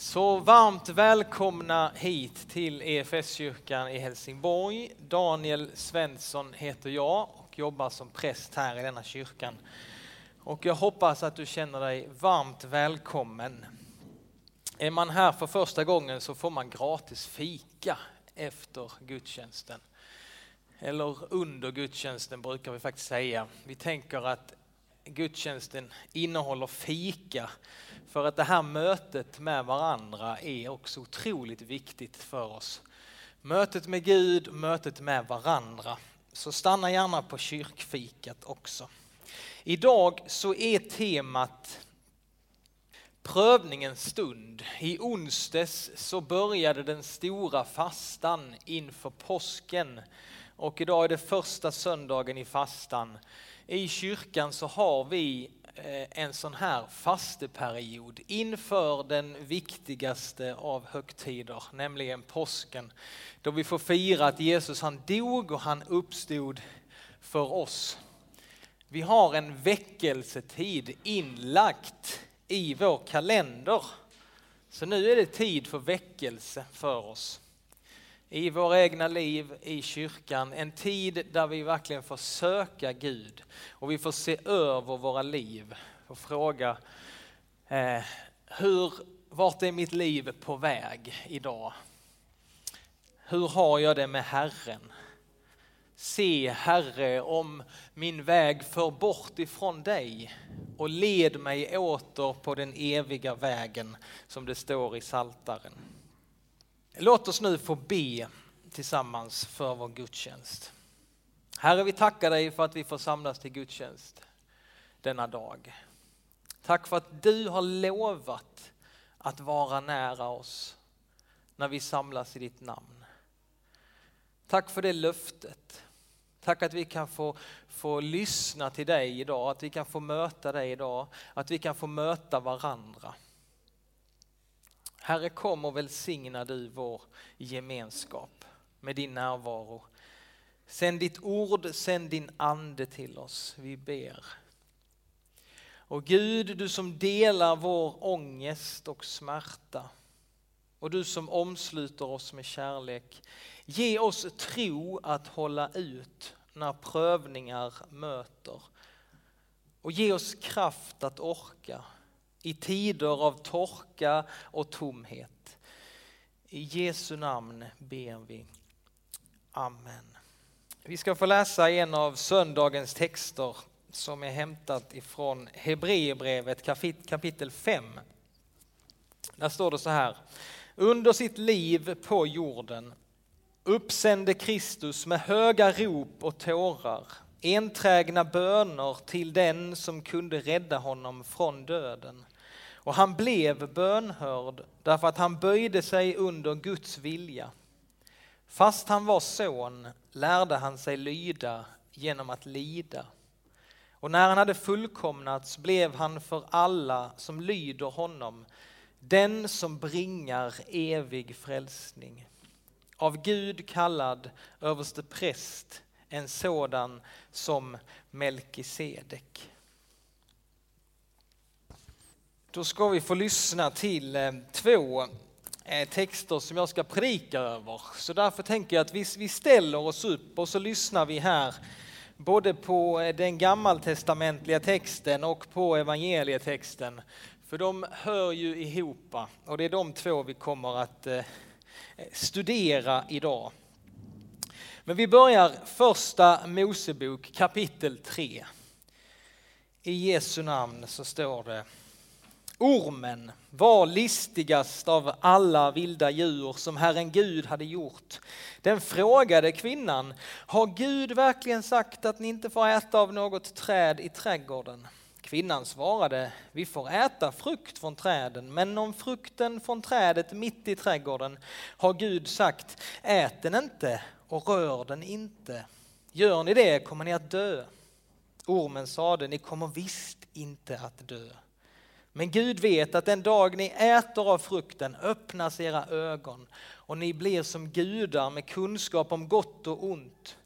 Så varmt välkomna hit till EFS-kyrkan i Helsingborg. Daniel Svensson heter jag och jobbar som präst här i denna kyrkan. Och jag hoppas att du känner dig varmt välkommen. Är man här för första gången så får man gratis fika efter gudstjänsten. Eller under gudstjänsten brukar vi faktiskt säga. Vi tänker att gudstjänsten innehåller fika för att det här mötet med varandra är också otroligt viktigt för oss. Mötet med Gud, mötet med varandra. Så stanna gärna på kyrkfikat också. Idag så är temat prövningens stund. I onsdags så började den stora fastan inför påsken och idag är det första söndagen i fastan. I kyrkan så har vi eh, en sån här fasteperiod inför den viktigaste av högtider, nämligen påsken. Då vi får fira att Jesus han dog och han uppstod för oss. Vi har en väckelsetid inlagt i vår kalender. Så nu är det tid för väckelse för oss i våra egna liv, i kyrkan. En tid där vi verkligen får söka Gud och vi får se över våra liv och fråga eh, hur, vart är mitt liv på väg idag? Hur har jag det med Herren? Se Herre om min väg för bort ifrån dig och led mig åter på den eviga vägen som det står i Saltaren. Låt oss nu få be tillsammans för vår gudstjänst. Herre, vi tackar dig för att vi får samlas till gudstjänst denna dag. Tack för att du har lovat att vara nära oss när vi samlas i ditt namn. Tack för det löftet. Tack att vi kan få, få lyssna till dig idag, att vi kan få möta dig idag, att vi kan få möta varandra. Herre, kom och välsigna du vår gemenskap med din närvaro. Sänd ditt ord, sänd din ande till oss, vi ber. Och Gud, du som delar vår ångest och smärta och du som omsluter oss med kärlek. Ge oss tro att hålla ut när prövningar möter. Och ge oss kraft att orka i tider av torka och tomhet. I Jesu namn ber vi. Amen. Vi ska få läsa en av söndagens texter som är hämtat ifrån Hebreerbrevet kapitel 5. Där står det så här. Under sitt liv på jorden uppsände Kristus med höga rop och tårar enträgna böner till den som kunde rädda honom från döden. Och han blev bönhörd därför att han böjde sig under Guds vilja. Fast han var son lärde han sig lyda genom att lida. Och när han hade fullkomnats blev han för alla som lyder honom den som bringar evig frälsning. Av Gud kallad överste präst, en sådan som Melkisedek. Då ska vi få lyssna till eh, två eh, texter som jag ska predika över. Så därför tänker jag att vi, vi ställer oss upp och så lyssnar vi här både på eh, den gammaltestamentliga texten och på evangelietexten. För de hör ju ihop och det är de två vi kommer att studera idag. Men vi börjar första Mosebok kapitel 3. I Jesu namn så står det Ormen var listigast av alla vilda djur som Herren Gud hade gjort. Den frågade kvinnan, har Gud verkligen sagt att ni inte får äta av något träd i trädgården? Kvinnan svarade, vi får äta frukt från träden, men om frukten från trädet mitt i trädgården har Gud sagt, ät den inte och rör den inte. Gör ni det kommer ni att dö. Ormen sade, ni kommer visst inte att dö. Men Gud vet att den dag ni äter av frukten öppnas era ögon och ni blir som gudar med kunskap om gott och ont.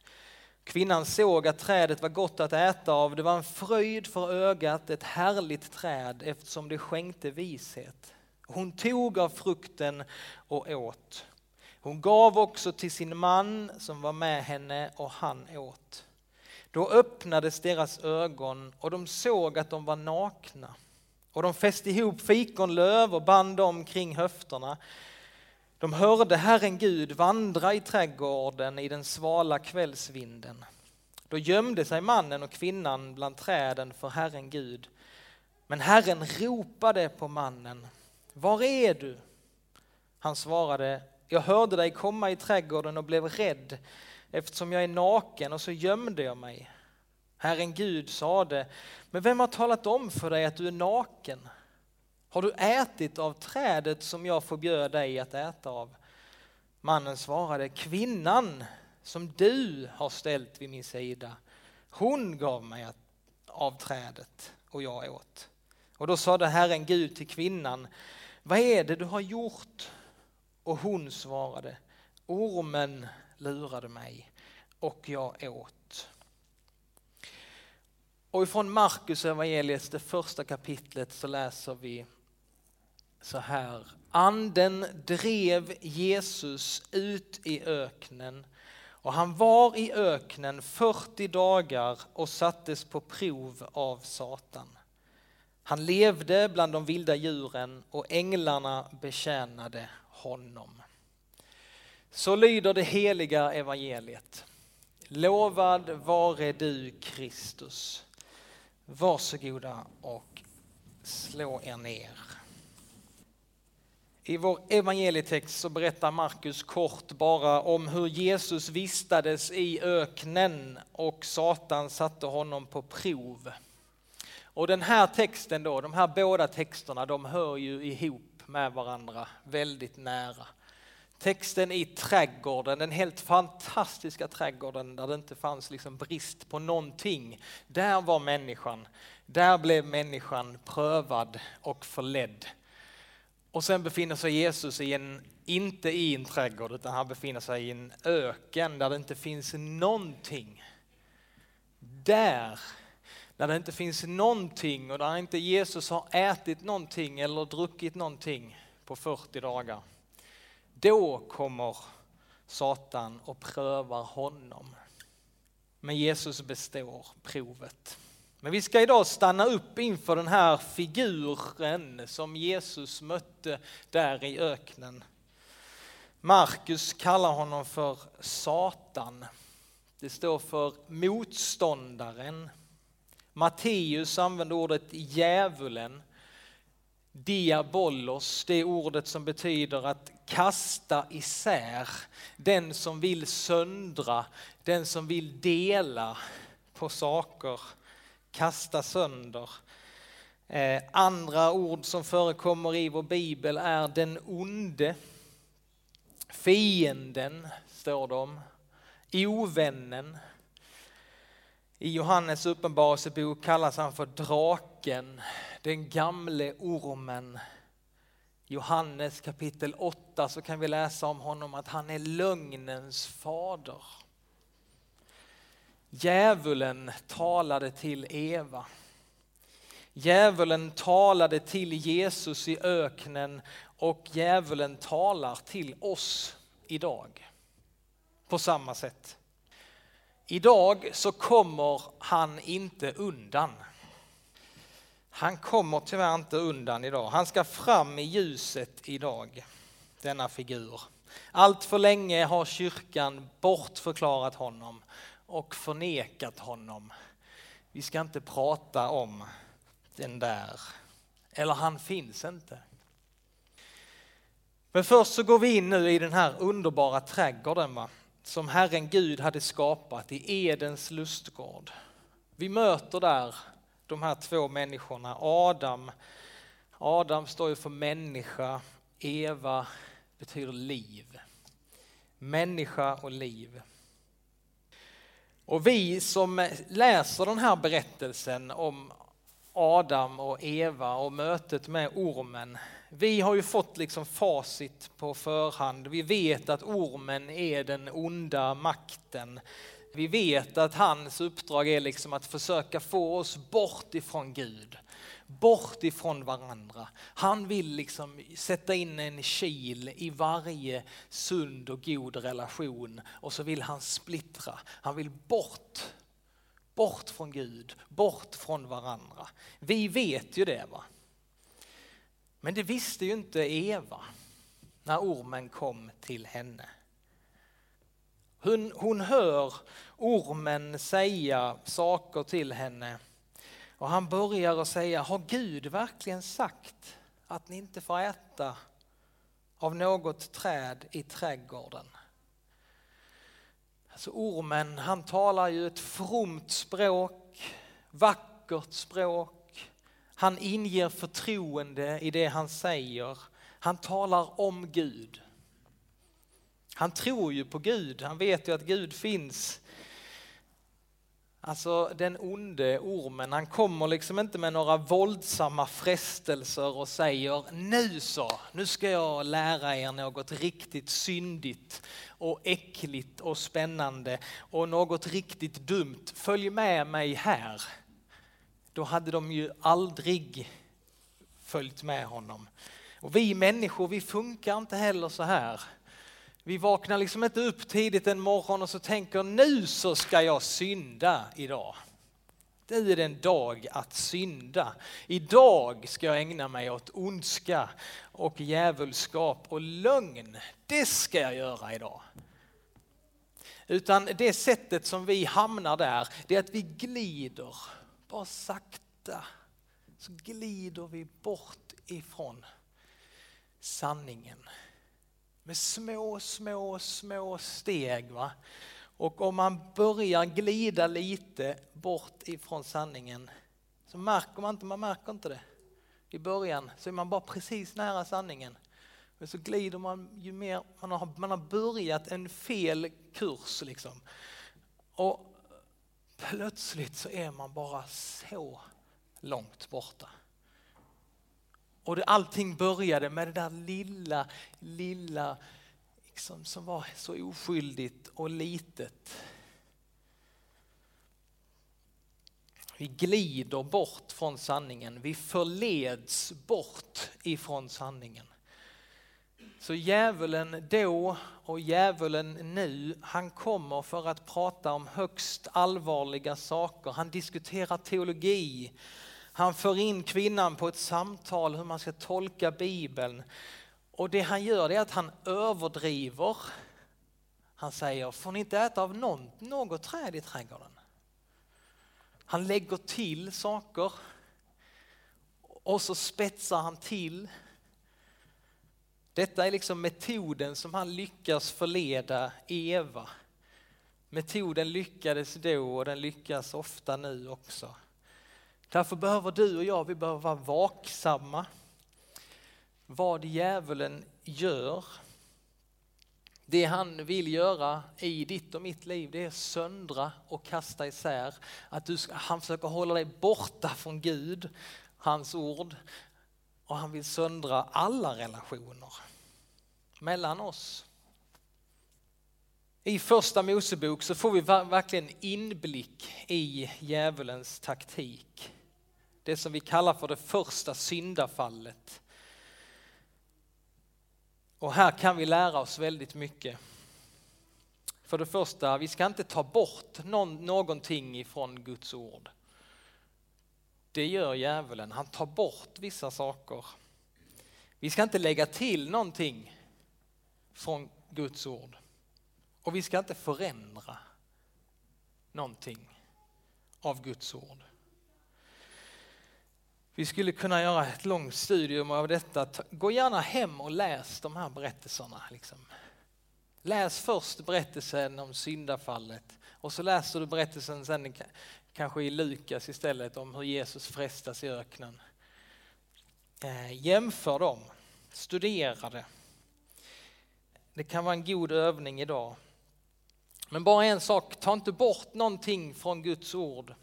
Kvinnan såg att trädet var gott att äta av, det var en fröjd för ögat, ett härligt träd eftersom det skänkte vishet. Hon tog av frukten och åt. Hon gav också till sin man som var med henne och han åt. Då öppnades deras ögon och de såg att de var nakna. Och de fäste ihop fikonlöv och band dem kring höfterna. De hörde Herren Gud vandra i trädgården i den svala kvällsvinden. Då gömde sig mannen och kvinnan bland träden för Herren Gud. Men Herren ropade på mannen. Var är du? Han svarade, jag hörde dig komma i trädgården och blev rädd eftersom jag är naken och så gömde jag mig. Herren Gud sade, men vem har talat om för dig att du är naken? Har du ätit av trädet som jag förbjöd dig att äta av? Mannen svarade, kvinnan som du har ställt vid min sida, hon gav mig av trädet och jag åt. Och då sade Herren Gud till kvinnan, vad är det du har gjort? Och hon svarade, ormen lurade mig och jag åt. Och ifrån Markus evangeliet, det första kapitlet, så läser vi så här. Anden drev Jesus ut i öknen och han var i öknen 40 dagar och sattes på prov av Satan. Han levde bland de vilda djuren och änglarna betjänade honom. Så lyder det heliga evangeliet. Lovad vare du Kristus. Varsågoda och slå er ner. I vår evangelietext så berättar Markus kort bara om hur Jesus vistades i öknen och Satan satte honom på prov. Och den här texten då, de här båda texterna, de hör ju ihop med varandra väldigt nära. Texten i trädgården, den helt fantastiska trädgården där det inte fanns liksom brist på någonting. Där var människan, där blev människan prövad och förledd. Och sen befinner sig Jesus i en, inte i en trädgård, utan han befinner sig i en öken där det inte finns någonting. Där, när det inte finns någonting och där inte Jesus har ätit någonting eller druckit någonting på 40 dagar. Då kommer Satan och prövar honom. Men Jesus består provet. Men vi ska idag stanna upp inför den här figuren som Jesus mötte där i öknen. Markus kallar honom för Satan. Det står för motståndaren. Matteus använder ordet djävulen. Diabolos, det ordet som betyder att kasta isär. Den som vill söndra, den som vill dela på saker kasta sönder. Eh, andra ord som förekommer i vår bibel är den onde, fienden står det om, ovännen. I Johannes uppenbarelsebok kallas han för draken, den gamle ormen. Johannes kapitel 8 så kan vi läsa om honom att han är lögnens fader. Djävulen talade till Eva. Djävulen talade till Jesus i öknen och djävulen talar till oss idag. På samma sätt. Idag så kommer han inte undan. Han kommer tyvärr inte undan idag. Han ska fram i ljuset idag, denna figur. Allt för länge har kyrkan bortförklarat honom och förnekat honom. Vi ska inte prata om den där, eller han finns inte. Men först så går vi in nu i den här underbara trädgården va? Som Herren Gud hade skapat i Edens lustgård. Vi möter där de här två människorna, Adam. Adam står ju för människa, Eva betyder liv. Människa och liv. Och vi som läser den här berättelsen om Adam och Eva och mötet med ormen, vi har ju fått liksom facit på förhand. Vi vet att ormen är den onda makten. Vi vet att hans uppdrag är liksom att försöka få oss bort ifrån Gud. bort ifrån varandra. Han vill liksom sätta in en kil i varje sund och god relation och så vill han splittra. Han vill bort, bort från Gud, bort från varandra. Vi vet ju det va. Men det visste ju inte Eva när ormen kom till henne. Hon, hon hör ormen säga saker till henne och han börjar att säga, har Gud verkligen sagt att ni inte får äta av något träd i trädgården? Alltså ormen, han talar ju ett fromt språk, vackert språk. Han inger förtroende i det han säger. Han talar om Gud. Han tror ju på Gud, han vet ju att Gud finns. Alltså den onde ormen, han kommer liksom inte med några våldsamma frestelser och säger nu så, nu ska jag lära er något riktigt syndigt och äckligt och spännande och något riktigt dumt. Följ med mig här. Då hade de ju aldrig följt med honom. Och vi människor, vi funkar inte heller så här. Vi vaknar liksom inte upp tidigt en morgon och så tänker nu så ska jag synda idag. Det är en dag att synda. Idag ska jag ägna mig åt ondska och djävulskap och lögn. Det ska jag göra idag. Utan det sättet som vi hamnar där, det är att vi glider, bara sakta, så glider vi bort ifrån sanningen med små, små, små steg. Va? Och om man börjar glida lite bort ifrån sanningen så märker man inte, man märker inte det. I början så är man bara precis nära sanningen. Men så glider man ju mer, man har, man har börjat en fel kurs liksom. Och plötsligt så är man bara så långt borta. Och det, allting började med det där lilla, lilla liksom, som var så oskyldigt och litet. Vi glider bort från sanningen, vi förleds bort ifrån sanningen. Så djävulen då och djävulen nu, han kommer för att prata om högst allvarliga saker. Han diskuterar teologi, han för in kvinnan på ett samtal hur man ska tolka Bibeln. Och det han gör är att han överdriver. Han säger, får ni inte äta av något, något träd i trädgården? Han lägger till saker och så spetsar han till. Detta är liksom metoden som han lyckas förleda Eva. Metoden lyckades då och den lyckas ofta nu också. Därför behöver du och jag, vi behöver vara vaksamma. Vad djävulen gör, det han vill göra i ditt och mitt liv, det är söndra och kasta isär. Att du ska, han försöker hålla dig borta från Gud, hans ord. Och han vill söndra alla relationer mellan oss. I första Mosebok så får vi verkligen inblick i djävulens taktik det som vi kallar för det första syndafallet. Och här kan vi lära oss väldigt mycket. För det första, vi ska inte ta bort någon, någonting ifrån Guds ord. Det gör djävulen, han tar bort vissa saker. Vi ska inte lägga till någonting från Guds ord. Och vi ska inte förändra någonting av Guds ord. Vi skulle kunna göra ett långt studium av detta. Gå gärna hem och läs de här berättelserna. Liksom. Läs först berättelsen om syndafallet och så läser du berättelsen sen kanske i Lukas istället om hur Jesus frestas i öknen. Eh, jämför dem, studera det. Det kan vara en god övning idag. Men bara en sak, ta inte bort någonting från Guds ord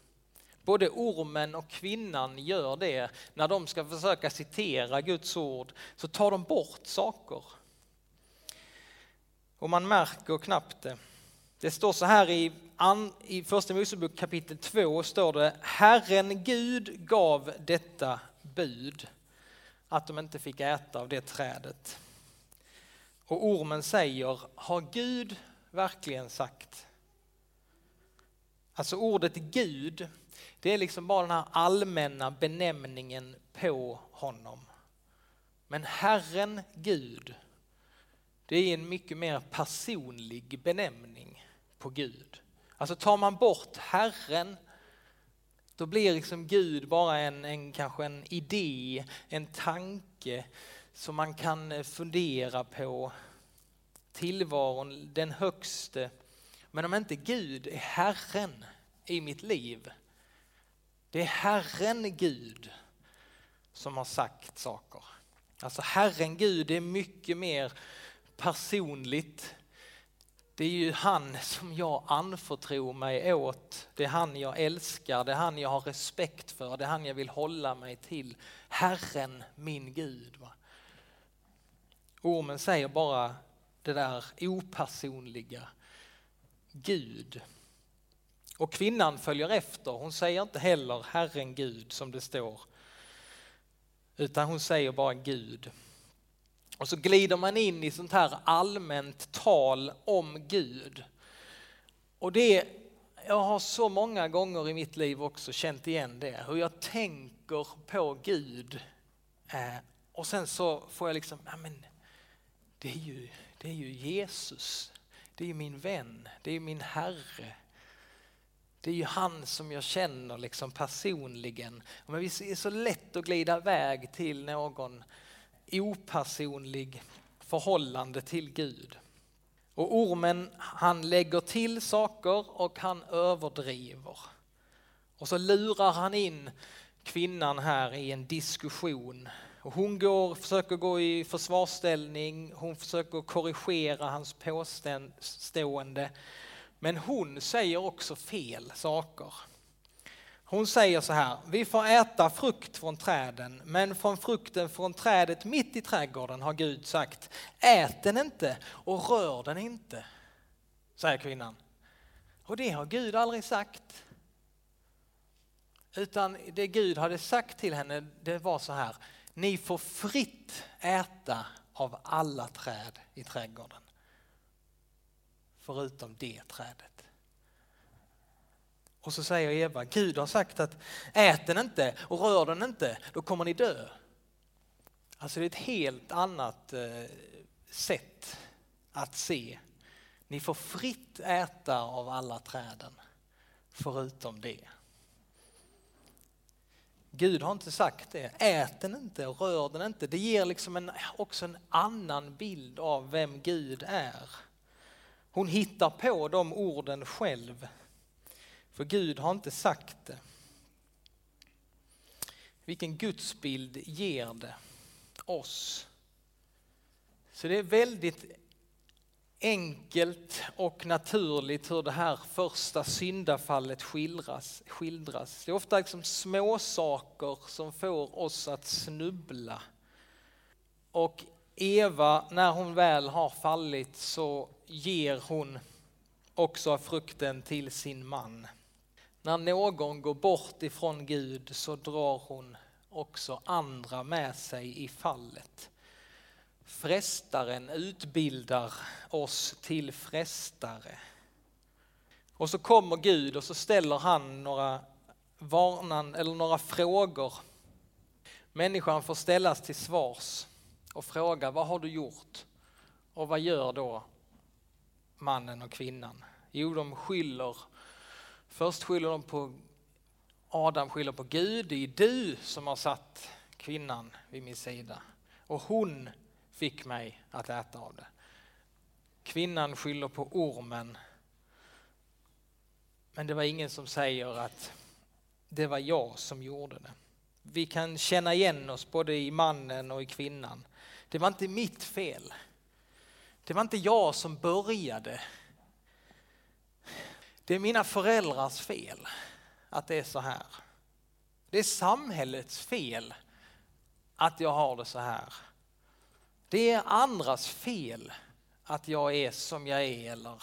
Både ormen och kvinnan gör det när de ska försöka citera Guds ord, så tar de bort saker. Och man märker knappt det. Det står så här i, i första Mosebok kapitel 2 står det Herren Gud gav detta bud att de inte fick äta av det trädet. Och ormen säger, har Gud verkligen sagt? Alltså ordet Gud, det är liksom bara den här allmänna benämningen på honom. Men Herren Gud, det är en mycket mer personlig benämning på Gud. Alltså tar man bort Herren, då blir liksom Gud bara en, en, kanske en idé, en tanke som man kan eh, fundera på. Tillvaron, den högste. Men om inte Gud är Herren i mitt liv, det är Herren Gud som har sagt saker. Alltså Herren Gud är mycket mer personligt. Det är ju han som jag anförtror mig åt. Det är han jag älskar, det är han jag har respekt för, det är han jag vill hålla mig till. Herren min Gud. Va? Ormen säger bara det där opersonliga. Gud. Och kvinnan följer efter. Hon säger inte heller Herren Gud som det står. Utan hon säger bara Gud. Och så glider man in i sånt här allmänt tal om Gud. Och det, jag har så många gånger i mitt liv också känt igen det, hur jag tänker på Gud. Eh, och sen så får jag liksom, ja men det är ju, det är ju Jesus, det är ju min vän, det är ju min Herre. Det är ju han som jag känner liksom personligen. Men det är så lätt att glida iväg till någon opersonlig förhållande till Gud. Och ormen han lägger till saker och han överdriver. Och så lurar han in kvinnan här i en diskussion. Och hon går, försöker gå i försvarsställning, hon försöker korrigera hans påstående. Men hon säger också fel saker. Hon säger så här, vi får äta frukt från träden, men från frukten från trädet mitt i trädgården har Gud sagt, ät den inte och rör den inte, säger kvinnan. Och det har Gud aldrig sagt. Utan det Gud hade sagt till henne, det var så här, ni får fritt äta av alla träd i trädgården. Förutom det trädet. Och så säger Eva, Gud har sagt att ät den inte och rör den inte, då kommer ni dö. Alltså det är ett helt annat eh, sätt att se. Ni får fritt äta av alla träden, förutom det. Gud har inte sagt det. Ät den inte och rör den inte. Det ger liksom en, också en annan bild av vem Gud är. Hon hittar på de orden själv för Gud har inte sagt det. Vilken gudsbild ger det oss? Så det är väldigt enkelt och naturligt hur det här första syndafallet skildras. skildras. Det är ofta liksom små saker som får oss att snubbla. Och Eva, när hon väl har fallit så ger hon också frukten till sin man. När någon går bort ifrån Gud så drar hon också andra med sig i fallet. Frestaren utbildar oss till frestare. Och så kommer Gud och så ställer han några, varnan, eller några frågor. Människan får ställas till svars och fråga vad har du gjort? Och vad gör då mannen och kvinnan? Jo, de skyller Först skyller de på Adam skyller på Gud, det är du som har satt kvinnan vid min sida och hon fick mig att äta av det. Kvinnan skyller på ormen. Men det var ingen som säger att det var jag som gjorde det. Vi kan känna igen oss både i mannen och i kvinnan. Det var inte mitt fel. Det var inte jag som började det är mina föräldrars fel att det är så här. Det är samhällets fel att jag har det så här. Det är andras fel att jag är som jag är eller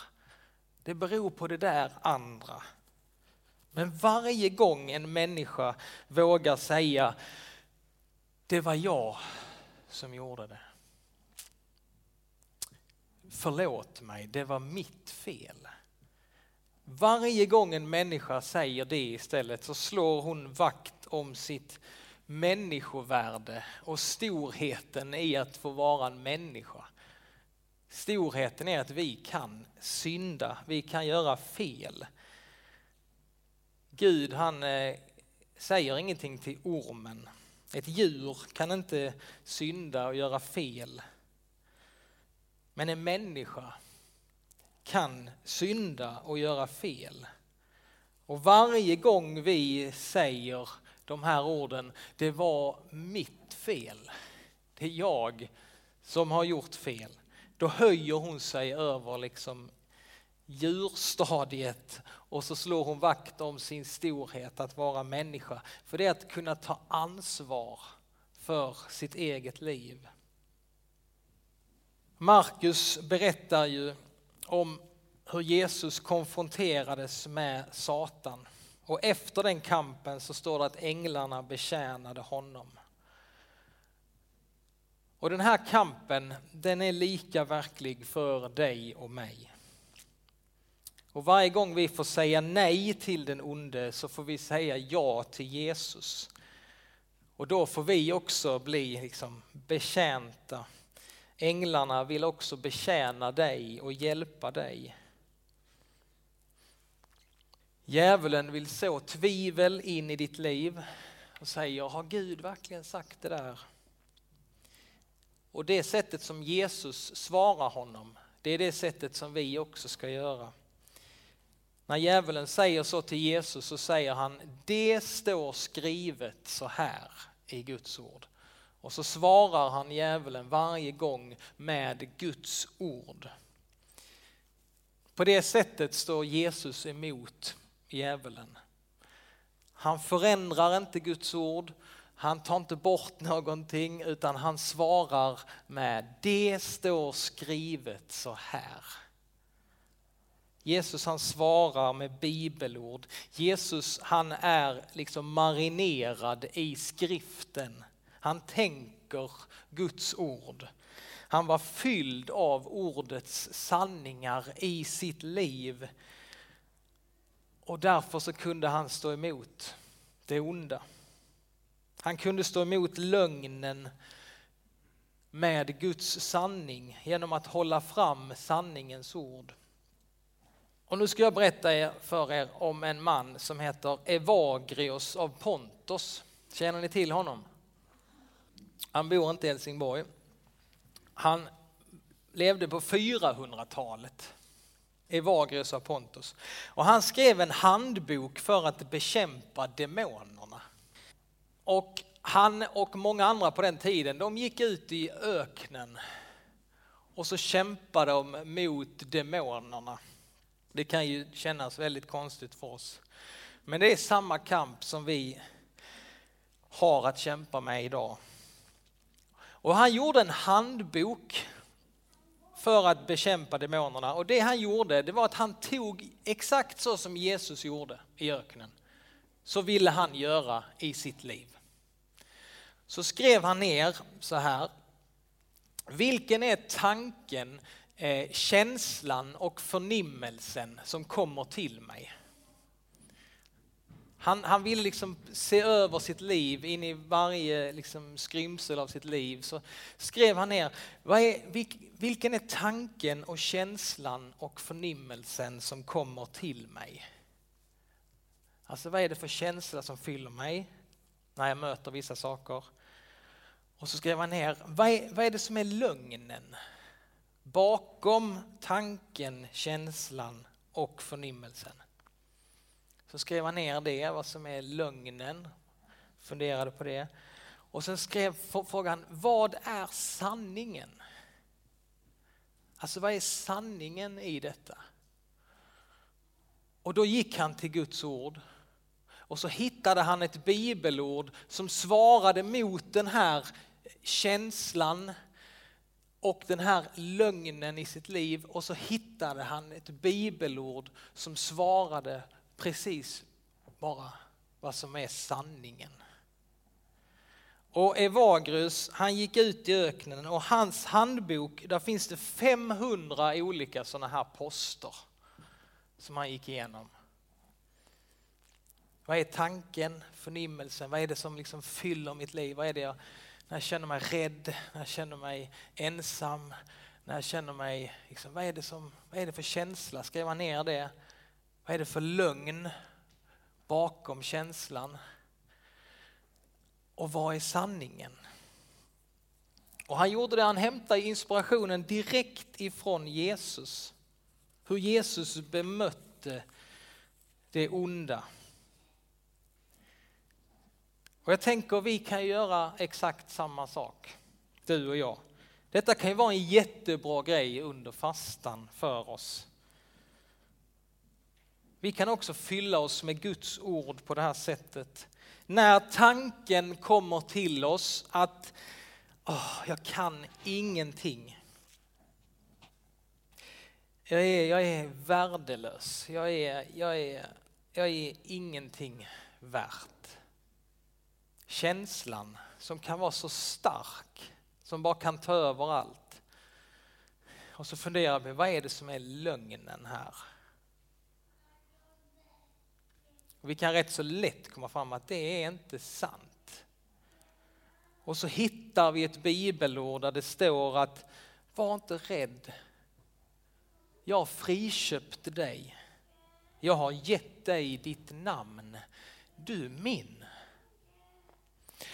det Det beror på det där andra. Men varje gång en människa vågar säga det var jag som gjorde det. Förlåt mig, det var mitt fel. Varje gång en människa säger det istället så slår hon vakt om sitt människovärde och storheten i att få vara en människa. Storheten är att vi kan synda, vi kan göra fel. Gud han eh, säger ingenting till ormen. Ett djur kan inte synda och göra fel. Men en människa kan synda och göra fel. Och varje gång vi säger de här orden, det var mitt fel. Det är jag som har gjort fel. Då höjer hon sig över liksom djurstadiet och så slår hon vakt om sin storhet att vara människa. För det är att kunna ta ansvar för sitt eget liv. Markus berättar ju om hur Jesus konfronterades med Satan. Och efter den kampen så står det att änglarna betjänade honom. Och den här kampen, den är lika verklig för dig och mig. Och varje gång vi får säga nej till den onde så får vi säga ja till Jesus. Och då får vi också bli liksom betjänta. Änglarna vill också betjäna dig och hjälpa dig. Djävulen vill så tvivel in i ditt liv och säger, har Gud verkligen sagt det där? Och det sättet som Jesus svarar honom, det är det sättet som vi också ska göra. När djävulen säger så till Jesus så säger han, det står skrivet så här i Guds ord. Och så svarar han djävulen varje gång med Guds ord. På det sättet står Jesus emot djävulen. Han förändrar inte Guds ord, han tar inte bort någonting utan han svarar med det står skrivet så här. Jesus han svarar med bibelord. Jesus han är liksom marinerad i skriften. Han tänker Guds ord. Han var fylld av ordets sanningar i sitt liv. Och därför så kunde han stå emot det onda. Han kunde stå emot lögnen med Guds sanning genom att hålla fram sanningens ord. Och nu ska jag berätta för er om en man som heter Evagrios av Pontos. Känner ni till honom? Han bor inte i Helsingborg. Han levde på 400-talet. Evagrios av Pontus. Och han skrev en handbok för att bekämpa demonerna. Och han och många andra på den tiden, de gick ut i öknen och så kämpade de mot demonerna. Det kan ju kännas väldigt konstigt för oss. Men det är samma kamp som vi har att kämpa med idag. Och han gjorde en handbok för att bekämpa demonerna och det han gjorde det var att han tog exakt så som Jesus gjorde i öknen. Så ville han göra i sitt liv. Så skrev han ner så här. Vilken är tanken eh, känslan och förnimmelsen som kommer till mig. Han, han ville liksom se över sitt liv, in i varje liksom skrymsel av sitt liv. Så skrev han ner, är, vilken är tanken och känslan och förnimmelsen som kommer till mig? Alltså vad är det för känsla som fyller mig när jag möter vissa saker? Och så skrev han ner, vad är, vad är det som är lögnen? bakom tanken, känslan och förnimmelsen. Så skrev han ner det, vad som är lögnen, funderade på det. Och sen skrev frågan, vad är sanningen? Alltså vad är sanningen i detta? Och då gick han till Guds ord och så hittade han ett bibelord som svarade mot den här känslan, och den här lögnen i sitt liv och så hittade han ett bibelord som svarade precis bara vad som är sanningen. Och Evagrus, han gick ut i öknen och hans handbok, där finns det 500 olika sådana här poster som han gick igenom. Vad är tanken, förnimmelsen, vad är det som liksom fyller mitt liv? Vad är det jag, när jag känner mig rädd, när jag känner mig ensam, när jag känner mig, liksom, vad, är det som, vad är det för känsla? Skriva ner det. Vad är det för lögn bakom känslan? Och vad är sanningen? Och han gjorde det, han hämtade inspirationen direkt ifrån Jesus. Hur Jesus bemötte det onda. Och jag tänker vi kan göra exakt samma sak, du och jag. Detta kan ju vara en jättebra grej under fastan för oss. Vi kan också fylla oss med Guds ord på det här sättet. När tanken kommer till oss att oh, jag kan ingenting. Jag är, jag är värdelös. Jag är, jag, är, jag är ingenting värt känslan som kan vara så stark, som bara kan ta över allt. Och så funderar vi, vad är det som är lögnen här? Och vi kan rätt så lätt komma fram att det är inte sant. Och så hittar vi ett bibelord där det står att var inte rädd. Jag friköpte dig. Jag har gett dig ditt namn. Du är min.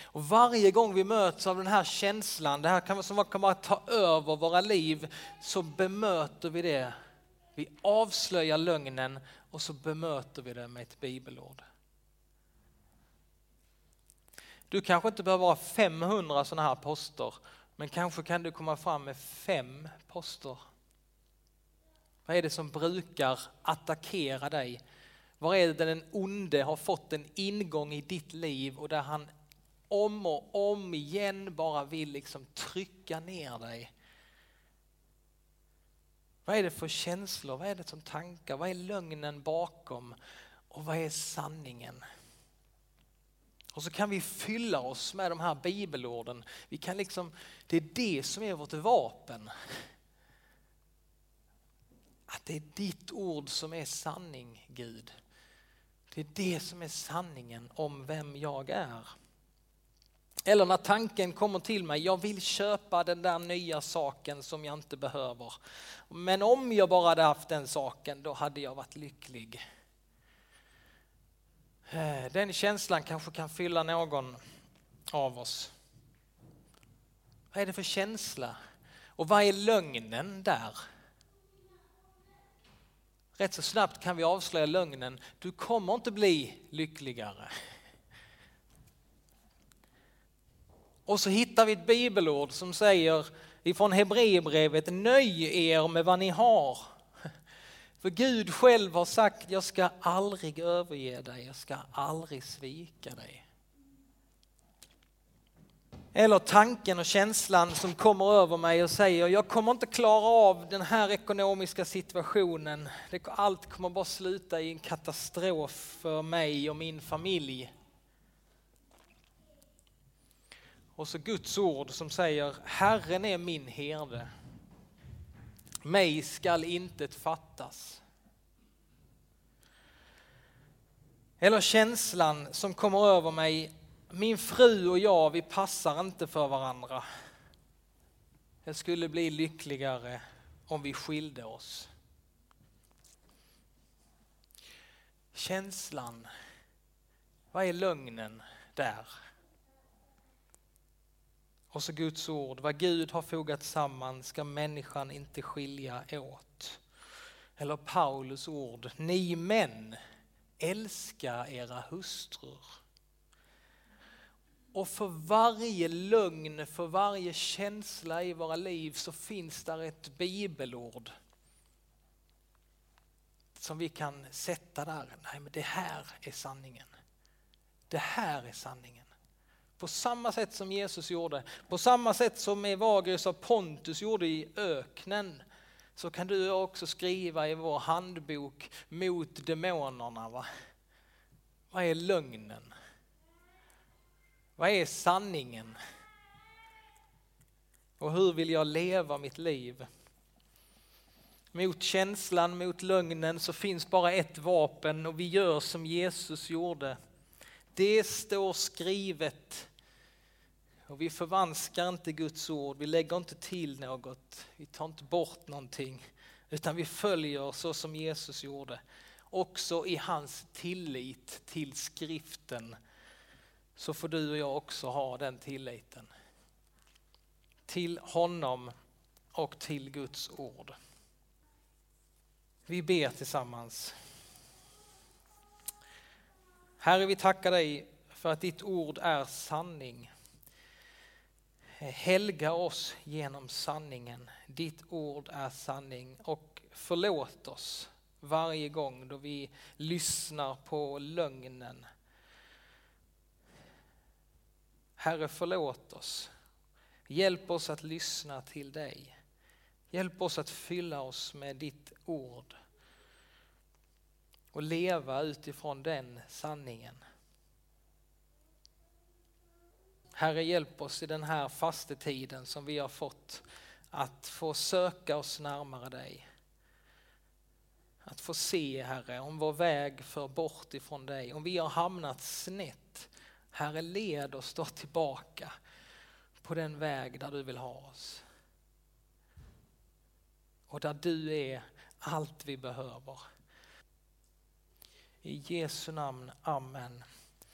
Och varje gång vi möts av den här känslan, det här kan, som kan bara ta över våra liv, så bemöter vi det. Vi avslöjar lögnen och så bemöter vi det med ett bibelord. Du kanske inte behöver ha 500 sådana här poster, men kanske kan du komma fram med fem poster. Vad är det som brukar attackera dig? Var är det den onde har fått en ingång i ditt liv och där han om och om igen bara vill liksom trycka ner dig. Vad är det för känslor? Vad är det som tankar? Vad är lögnen bakom? Och vad är sanningen? Och så kan vi fylla oss med de här bibelorden. Vi kan liksom, det är det som är vårt vapen. Att det är ditt ord som är sanning, Gud. Det är det som är sanningen om vem jag är. Eller när tanken kommer till mig, jag vill köpa den där nya saken som jag inte behöver. Men om jag bara hade haft den saken, då hade jag varit lycklig. Eh, den känslan kanske kan fylla någon av oss. Vad är det för känsla? Och vad är lögnen där? Rätt så snabbt kan vi avslöja lögnen. Du kommer inte bli lyckligare. Och så hittar vi ett bibelord som säger ifrån Hebreerbrevet, nöj er med vad ni har. För Gud själv har sagt, jag ska aldrig överge dig, jag ska aldrig svika dig. Eller tanken och känslan som kommer över mig och säger, jag kommer inte klara av den här ekonomiska situationen. Allt kommer bara sluta i en katastrof för mig och min familj. Och så Guds ord som säger Herren är min herde. Mig skall intet fattas. Eller känslan som kommer över mig, min fru och jag, vi passar inte för varandra. Jag skulle bli lyckligare om vi skilde oss. Känslan, vad är lögnen där? Och så Guds ord, vad Gud har fogat samman ska människan inte skilja åt. Eller Paulus ord, ni män, älska era hustrur. Och för varje lögn, för varje känsla i våra liv så finns där ett bibelord som vi kan sätta där. Nej, men det här är sanningen. Det här är sanningen. På samma sätt som Jesus gjorde, på samma sätt som Evagrius av Pontus gjorde i öknen, så kan du också skriva i vår handbok mot demonerna. Va? Vad är lögnen? Vad är sanningen? Och hur vill jag leva mitt liv? Mot känslan, mot lögnen så finns bara ett vapen och vi gör som Jesus gjorde. Det står skrivet. Och vi förvanskar inte Guds ord, vi lägger inte till något, vi tar inte bort någonting, utan vi följer så som Jesus gjorde. Också i hans tillit till skriften så får du och jag också ha den tilliten. Till honom och till Guds ord. Vi ber tillsammans. Herre, vi tackar dig för att ditt ord är sanning. Helga oss genom sanningen. Ditt ord är sanning och förlåt oss varje gång då vi lyssnar på lögnen. Herre, förlåt oss. Hjälp oss att lyssna till dig. Hjälp oss att fylla oss med ditt ord och leva utifrån den sanningen. Herre, hjälp oss i den här fastetiden som vi har fått att få söka oss närmare dig. Att få se, Herre, om vår väg för bort ifrån dig, om vi har hamnat snett. Herre, led oss då tillbaka på den väg där du vill ha oss. Och där du är allt vi behöver. I Jesu namn, Amen.